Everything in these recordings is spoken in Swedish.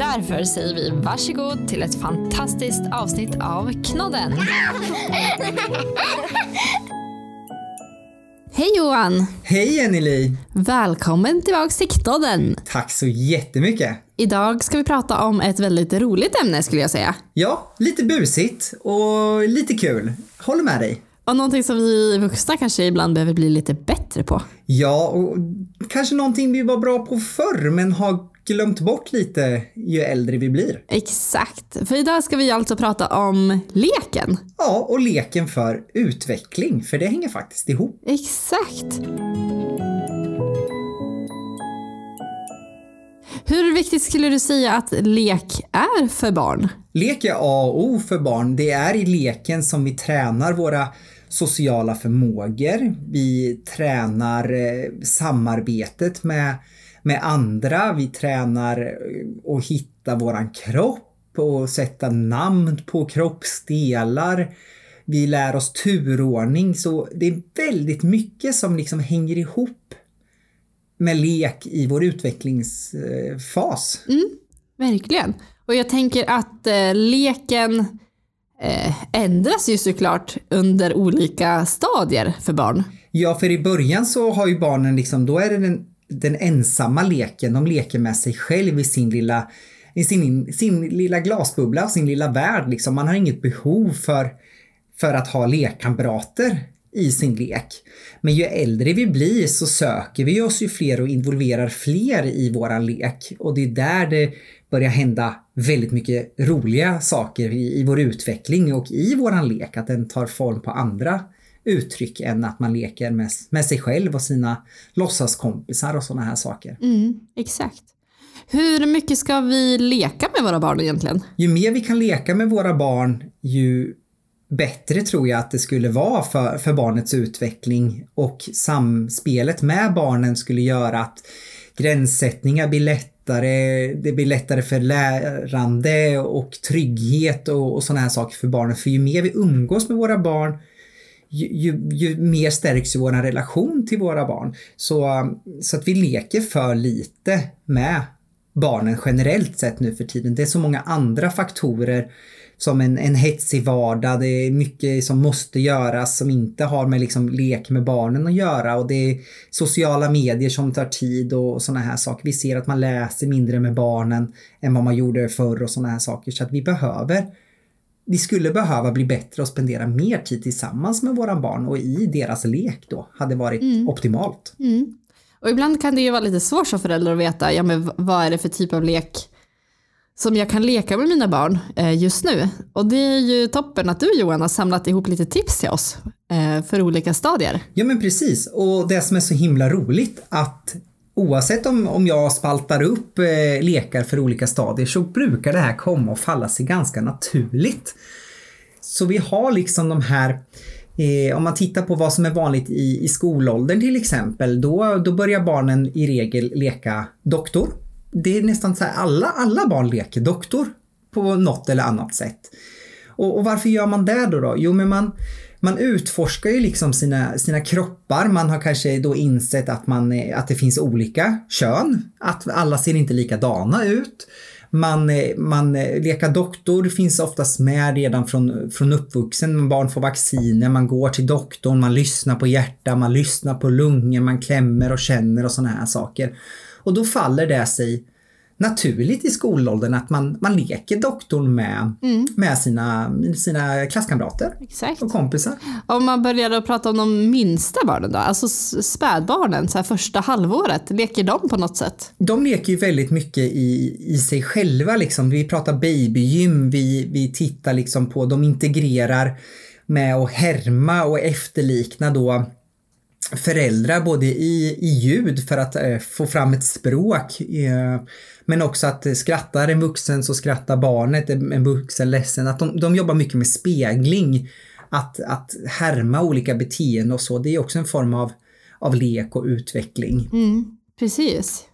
Därför säger vi varsågod till ett fantastiskt avsnitt av Knodden. Hej Johan! Hej Anneli! Välkommen tillbaks till Knodden. Tack så jättemycket! Idag ska vi prata om ett väldigt roligt ämne skulle jag säga. Ja, lite busigt och lite kul. Håller med dig. Och någonting som vi vuxna kanske ibland behöver bli lite bättre på. Ja, och kanske någonting vi var bra på förr men har glömt bort lite ju äldre vi blir. Exakt, för idag ska vi alltså prata om leken. Ja, och leken för utveckling, för det hänger faktiskt ihop. Exakt. Hur viktigt skulle du säga att lek är för barn? Lek är A och O för barn. Det är i leken som vi tränar våra sociala förmågor. Vi tränar eh, samarbetet med, med andra. Vi tränar att hitta våran kropp och sätta namn på kroppsdelar. Vi lär oss turordning, så det är väldigt mycket som liksom hänger ihop med lek i vår utvecklingsfas. Mm, verkligen. Och jag tänker att eh, leken eh, ändras ju såklart under olika stadier för barn. Ja, för i början så har ju barnen liksom, då är det den, den ensamma leken. De leker med sig själv i sin lilla, i sin, sin lilla glasbubbla, sin lilla värld. Liksom. Man har inget behov för, för att ha lekkamrater i sin lek. Men ju äldre vi blir så söker vi oss ju fler och involverar fler i våran lek. Och det är där det börjar hända väldigt mycket roliga saker i, i vår utveckling och i våran lek. Att den tar form på andra uttryck än att man leker med, med sig själv och sina låtsaskompisar och sådana här saker. Mm, exakt. Hur mycket ska vi leka med våra barn egentligen? Ju mer vi kan leka med våra barn, ju bättre tror jag att det skulle vara för, för barnets utveckling och samspelet med barnen skulle göra att gränssättningar blir lättare, det blir lättare för lärande och trygghet och, och sådana här saker för barnen. För ju mer vi umgås med våra barn ju, ju, ju mer stärks ju vår relation till våra barn. Så, um, så att vi leker för lite med barnen generellt sett nu för tiden. Det är så många andra faktorer som en, en hetsig vardag. Det är mycket som måste göras som inte har med liksom lek med barnen att göra och det är sociala medier som tar tid och sådana här saker. Vi ser att man läser mindre med barnen än vad man gjorde förr och sådana här saker så att vi behöver vi skulle behöva bli bättre och spendera mer tid tillsammans med våra barn och i deras lek då hade varit mm. optimalt. Mm. Och ibland kan det ju vara lite svårt som förälder att veta, ja men vad är det för typ av lek som jag kan leka med mina barn eh, just nu. Och det är ju toppen att du Johan har samlat ihop lite tips till oss eh, för olika stadier. Ja men precis och det som är så himla roligt att oavsett om, om jag spaltar upp eh, lekar för olika stadier så brukar det här komma och falla sig ganska naturligt. Så vi har liksom de här Eh, om man tittar på vad som är vanligt i, i skolåldern till exempel, då, då börjar barnen i regel leka doktor det är nästan så här, alla, alla barn leker doktor på något eller annat sätt. Och, och varför gör man det då? då? Jo, men man, man utforskar ju liksom sina, sina kroppar. Man har kanske då insett att, man, att det finns olika kön, att alla ser inte likadana ut. Man, man leka doktor finns oftast med redan från, från uppvuxen. Barn får vacciner, man går till doktorn, man lyssnar på hjärta, man lyssnar på lungor, man klämmer och känner och sådana här saker. Och då faller det sig naturligt i skolåldern att man, man leker doktorn med, mm. med sina, sina klasskamrater Exakt. och kompisar. Om man börjar prata om de minsta barnen då, alltså spädbarnen, så här första halvåret, leker de på något sätt? De leker ju väldigt mycket i, i sig själva liksom. Vi pratar babygym, vi, vi tittar liksom på, de integrerar med att härma och efterlikna då föräldrar både i, i ljud för att eh, få fram ett språk eh, men också att skrattar en vuxen så skrattar barnet, en vuxen ledsen. Att de, de jobbar mycket med spegling att, att härma olika beteenden och så, det är också en form av, av lek och utveckling. Mm, precis.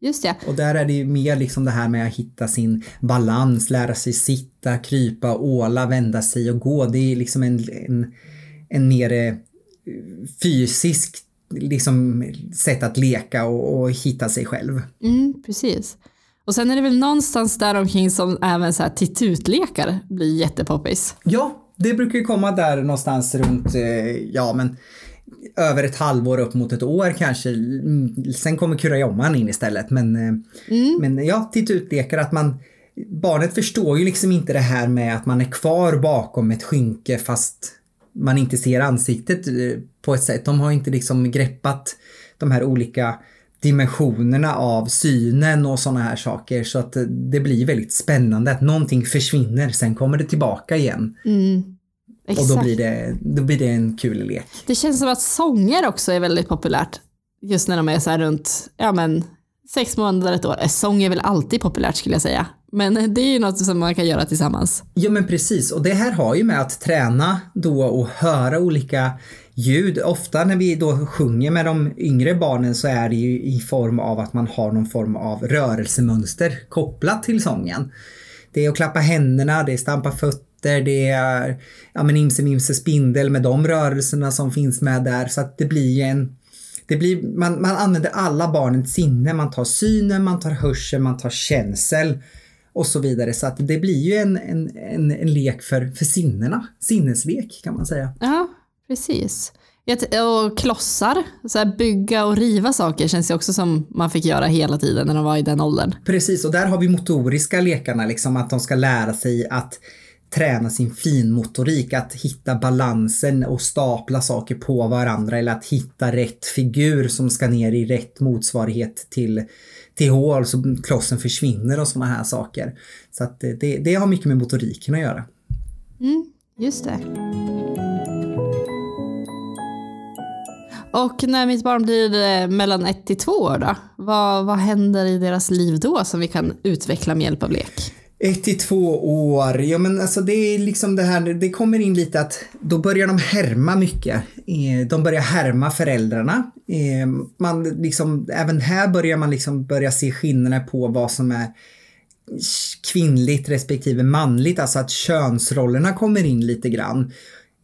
Just det. Och där är det ju mer liksom det här med att hitta sin balans, lära sig sitta, krypa, åla, vända sig och gå. Det är liksom en, en, en mer eh, fysisk liksom, sätt att leka och, och hitta sig själv. Mm, precis. Och sen är det väl någonstans där omkring som även så här tittutlekar blir jättepoppis. Ja, det brukar ju komma där någonstans runt, eh, ja men över ett halvår upp mot ett år kanske. Mm, Sen kommer kurragömman in istället. Men, eh, men ja, tittutlekar att man Barnet förstår ju liksom inte det här med att man är kvar bakom ett skynke fast man inte ser ansiktet eh, på ett sätt. De har inte liksom greppat de här olika dimensionerna av synen och sådana här saker så att eh, det blir väldigt spännande att någonting försvinner, sen kommer det tillbaka igen. Exakt. Och då blir, det, då blir det en kul lek. Det känns som att sånger också är väldigt populärt. Just när de är så här runt, ja men sex månader, ett år. Sång är väl alltid populärt skulle jag säga. Men det är ju något som man kan göra tillsammans. Ja men precis och det här har ju med att träna då och höra olika ljud. Ofta när vi då sjunger med de yngre barnen så är det ju i form av att man har någon form av rörelsemönster kopplat till sången. Det är att klappa händerna, det är stampa fötter, det är ja men imse mimse spindel med de rörelserna som finns med där så att det blir ju en det blir, man, man använder alla barnens sinne, man tar synen, man tar hörseln, man tar känsel och så vidare. Så att det blir ju en, en, en, en lek för, för sinnena. Sinneslek kan man säga. Ja, precis. Och klossar, så bygga och riva saker känns ju också som man fick göra hela tiden när de var i den åldern. Precis, och där har vi motoriska lekarna, liksom att de ska lära sig att träna sin finmotorik, att hitta balansen och stapla saker på varandra eller att hitta rätt figur som ska ner i rätt motsvarighet till, till hål så klossen försvinner och sådana här saker. Så att det, det, har mycket med motoriken att göra. Mm, just det. Och när mitt barn blir eh, mellan ett till två år då, vad, vad händer i deras liv då som vi kan utveckla med hjälp av lek? Ett till två år, ja men alltså det är liksom det här, det kommer in lite att då börjar de härma mycket. Eh, de börjar härma föräldrarna. Eh, man liksom, även här börjar man liksom börja se skillnader på vad som är kvinnligt respektive manligt, alltså att könsrollerna kommer in lite grann.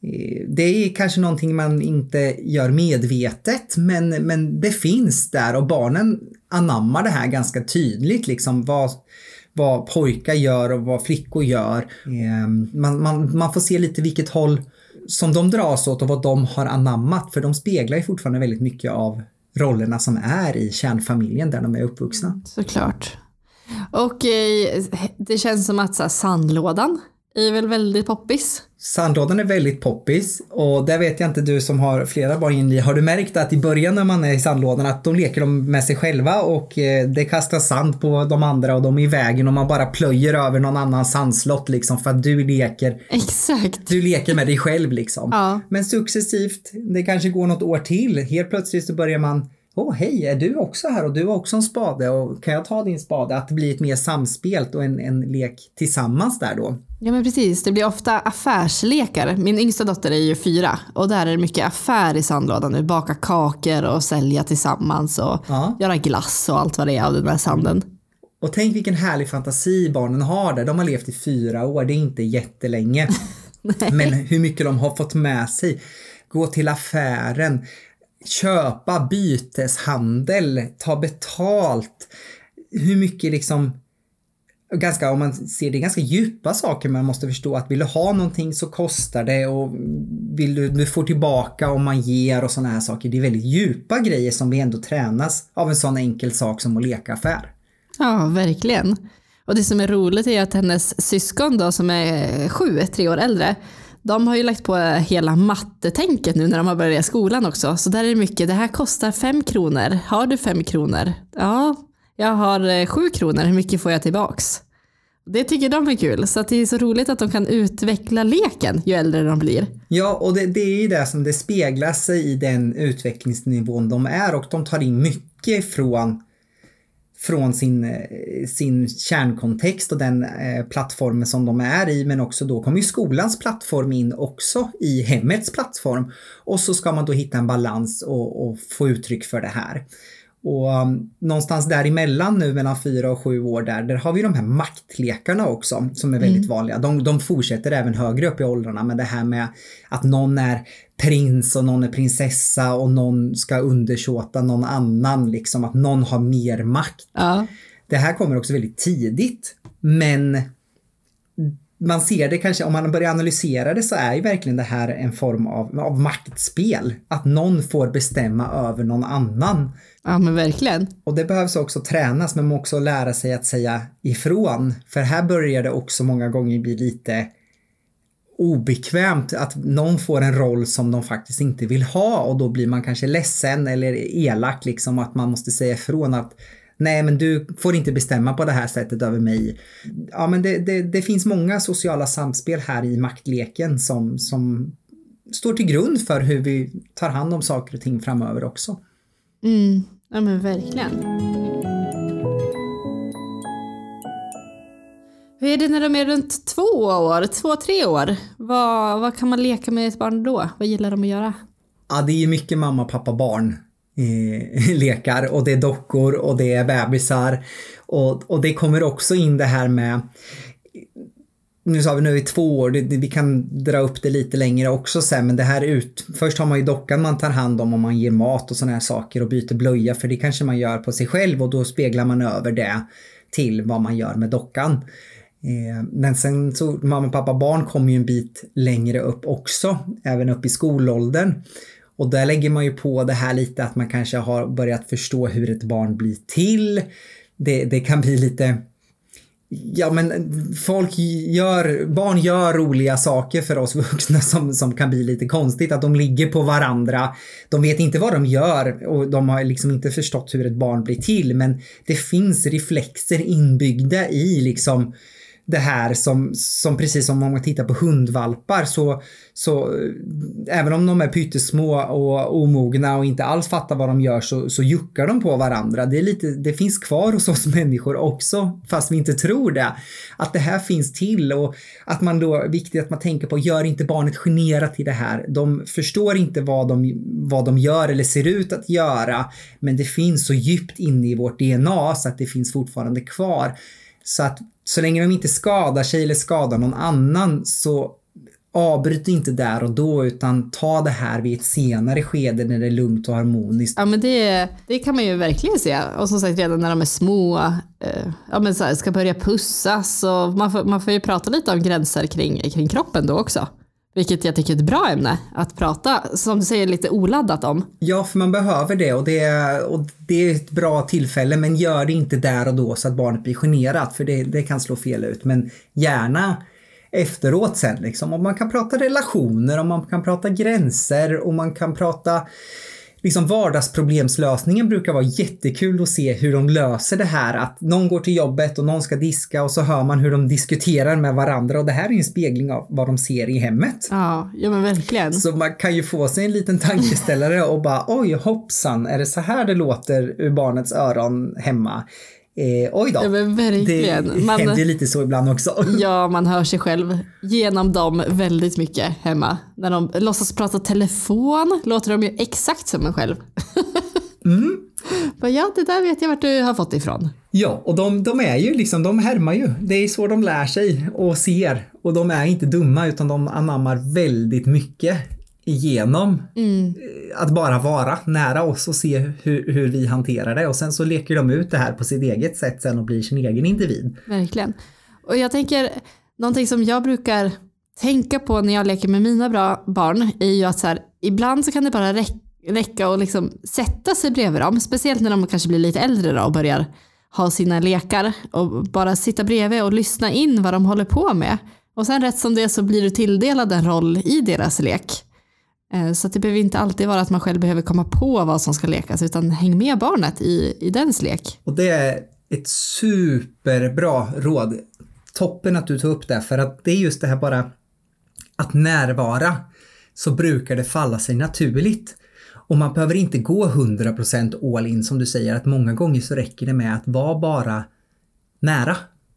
Eh, det är kanske någonting man inte gör medvetet men, men det finns där och barnen anammar det här ganska tydligt liksom vad, vad pojkar gör och vad flickor gör. Eh, Man, man, man får se lite vilket håll som de dras åt och vad de har anammat för de speglar ju fortfarande väldigt mycket av rollerna som är i kärnfamiljen där de är uppvuxna. Såklart. Och eh, det känns som att så här, sandlådan är väl väldigt poppis. Sandlådan är väldigt poppis och där vet jag inte du som har flera barn in i. Har du märkt att i början när man är i sandlådan att då leker de med sig själva och eh, det kastas sand på de andra och de är i vägen och man bara plöjer över någon annan sandslott liksom för att du leker Exakt. du leker med dig själv liksom. Ja. Men successivt, det kanske går något år till. Helt plötsligt så börjar man Åh hej, är du också här och du har också en spade och kan jag ta din spade? Att det blir ett mer samspelt och en, en lek tillsammans där då. Ja men precis, det blir ofta affärslekar. Min yngsta dotter är ju fyra och där är det mycket affär i sandlådan nu. Baka kakor och sälja tillsammans och Ja. göra glass och allt vad det är av den där sanden. Och tänk vilken härlig fantasi barnen har där. De har levt i fyra år, det är inte jättelänge. Men hur mycket de har fått med sig. Gå till affären, köpa byteshandel, ta betalt. Hur mycket liksom ganska, om man ser det, är ganska djupa saker man måste förstå att vill du ha någonting så kostar det och vill du, du får tillbaka om man ger och sådana här saker. Det är väldigt djupa grejer som vi ändå tränas av en sån enkel sak som att leka affär. Ja, verkligen. Och det som är roligt är att hennes syskon då som är sju, tre år äldre, de har ju lagt på hela mattetänket nu när de har börjat skolan också. Så där är det mycket, det här kostar fem kronor. Har du fem kronor? Ja, jag har eh, sju kronor, hur mycket får jag tillbaks? Det tycker de är kul, så att det är så roligt att de kan utveckla leken ju äldre de blir. Ja, och det, det är ju det som det speglar sig i den utvecklingsnivån de är och de tar in mycket från från sin, eh, sin kärnkontext och den eh, plattformen som de är i men också då kommer ju skolans plattform in också i hemmets plattform. Och så ska man då hitta en balans och, och få uttryck för det här. Och um, någonstans däremellan nu mellan fyra och sju år där, där har vi de här maktlekarna också som är väldigt mm. vanliga. De, de fortsätter även högre upp i åldrarna men det här med att någon är prins och någon är prinsessa och någon ska undersåta någon annan, liksom att någon har mer makt. Ja. Det här kommer också väldigt tidigt men man ser det kanske, om man börjar analysera det så är ju verkligen det här en form av, av maktspel. Att någon får bestämma över någon annan. Ja men verkligen. Och det behövs också tränas men också lära sig att säga ifrån. För här börjar det också många gånger bli lite obekvämt att någon får en roll som de faktiskt inte vill ha och då blir man kanske ledsen eller elak liksom att man måste säga ifrån att nej men du får inte bestämma på det här sättet över mig. Ja men det, det, det finns många sociala samspel här i maktleken som, som står till grund för hur vi tar hand om saker och ting framöver också. Mm, ja men verkligen. Hur är det när de är runt två år, två, tre år? Vad, vad kan man leka med ett barn då? Vad gillar de att göra? Ja, det är mycket mamma, pappa, barn eh, lekar och det är dockor och det är bebisar. Och, och det kommer också in det här med nu sa vi nu i två år, det, det, vi kan dra upp det lite längre också sen, men det här ut, först har man ju dockan man tar hand om och man ger mat och sådana här saker och byter blöja för det kanske man gör på sig själv och då speglar man över det till vad man gör med dockan. Eh, men sen så mamma, pappa, barn kommer ju en bit längre upp också, även upp i skolåldern. Och där lägger man ju på det här lite att man kanske har börjat förstå hur ett barn blir till. Det, det kan bli lite Ja men folk gör, barn gör roliga saker för oss vuxna som, som kan bli lite konstigt. Att de ligger på varandra. De vet inte vad de gör och de har liksom inte förstått hur ett barn blir till men det finns reflexer inbyggda i liksom det här som, som precis som om man tittar på hundvalpar så, så eh, även om de är pyttesmå och omogna och inte alls fattar vad de gör så, så juckar de på varandra. Det, är lite, det finns kvar hos oss människor också fast vi inte tror det. Att det här finns till och att man då, viktigt att man tänker på, gör inte barnet generat i det här. De förstår inte vad de, vad de gör eller ser ut att göra men det finns så djupt inne i vårt DNA så att det finns fortfarande kvar. Så att så länge de inte skadar sig eller skadar någon annan så avbryt inte där och då utan ta det här vid ett senare skede när det är lugnt och harmoniskt. Ja men det, det kan man ju verkligen se. Och som sagt redan när de är små, eh, ja men så här, ska börja pussas och man får, man får ju prata lite om gränser kring, kring kroppen då också. Vilket jag tycker är ett bra ämne att prata, som du säger, lite oladdat om. Ja, för man behöver det och det, och det är ett bra tillfälle men gör det inte där och då så att barnet blir generat för det, det kan slå fel ut. Men gärna efteråt sen liksom. Och man kan prata relationer och man kan prata gränser och man kan prata liksom vardagsproblemslösningen brukar vara jättekul att se hur de löser det här att någon går till jobbet och någon ska diska och så hör man hur de diskuterar med varandra och det här är en spegling av vad de ser i hemmet. Ja, ja men verkligen. Så man kan ju få sig en liten tankeställare och bara oj hoppsan, är det så här det låter ur barnets öron hemma? Eh, oj då. Ja, men verkligen. Det man, händer ju lite så ibland också. Ja, man hör sig själv genom dem väldigt mycket hemma. När de låtsas prata telefon låter de ju exakt som en själv. Mm. ja, det där vet jag vart du har fått ifrån. Ja, och de, de är ju liksom, de härmar ju. Det är så de lär sig och ser. Och de är inte dumma utan de anammar väldigt mycket igenom mm. Eh, att bara vara nära oss och se hur, hur vi hanterar det och sen så leker de ut det här på sitt eget sätt sen och blir sin egen individ. Verkligen. Och jag tänker, någonting som jag brukar tänka på när jag leker med mina bra barn är ju att så här, ibland så kan det bara räcka och liksom sätta sig bredvid dem, speciellt när de kanske blir lite äldre då och börjar ha sina lekar och bara sitta bredvid och lyssna in vad de håller på med. Och sen rätt som det så blir du tilldelad en roll i deras lek. Eh, så det behöver inte alltid vara att man själv behöver komma på vad som ska lekas utan häng med barnet i, i dens lek. Och det är ett superbra råd. Toppen att du tog upp det för att det är just det här bara att närvara så brukar det falla sig naturligt. Och man behöver inte gå 100% all in som du säger, att många gånger så räcker det med att vara bara nära.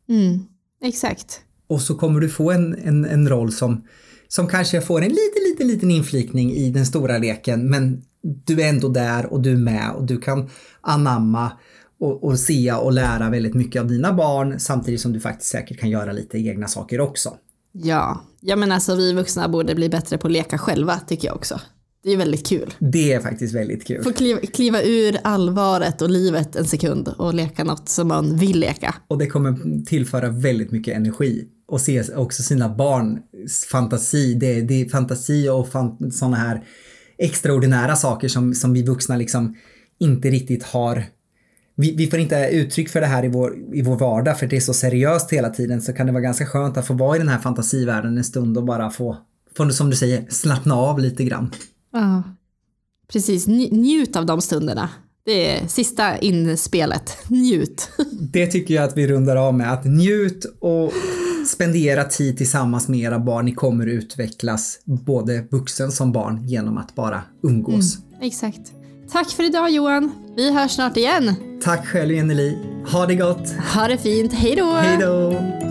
Mm, exakt. Och så kommer du få en, en, en roll som, som kanske får en liten, liten, liten inflikning i den stora leken, men du är ändå där och du är med och du kan anamma och, och se och lära väldigt mycket av dina barn samtidigt som du faktiskt säkert kan göra lite egna saker också. Ja, ja men alltså vi vuxna borde bli bättre på att leka själva tycker jag också. Det är väldigt kul. Det är faktiskt väldigt kul. Få kliva, kliva ur allvaret och livet en sekund och leka något som man vill leka. Och det kommer tillföra väldigt mycket energi. Och se också sina barns fantasi. Det, det är fantasi och fan, sådana här extraordinära saker som, som vi vuxna liksom inte riktigt har vi, vi får inte uttryck för det här i vår, i vår vardag för det är så seriöst hela tiden så kan det vara ganska skönt att få vara i den här fantasivärlden en stund och bara få, få som du säger, slappna av lite grann. Ja, precis. Njut av de stunderna. Det är sista inspelet. Njut. Det tycker jag att vi rundar av med. Att njut och spendera tid tillsammans med era barn. Ni kommer utvecklas, både vuxen som barn, genom att bara umgås. Mm, exakt. Tack för idag Johan. Vi hörs snart igen. Tack själv Jenny Ha det gott. Ha det fint. Hej då. Hej då.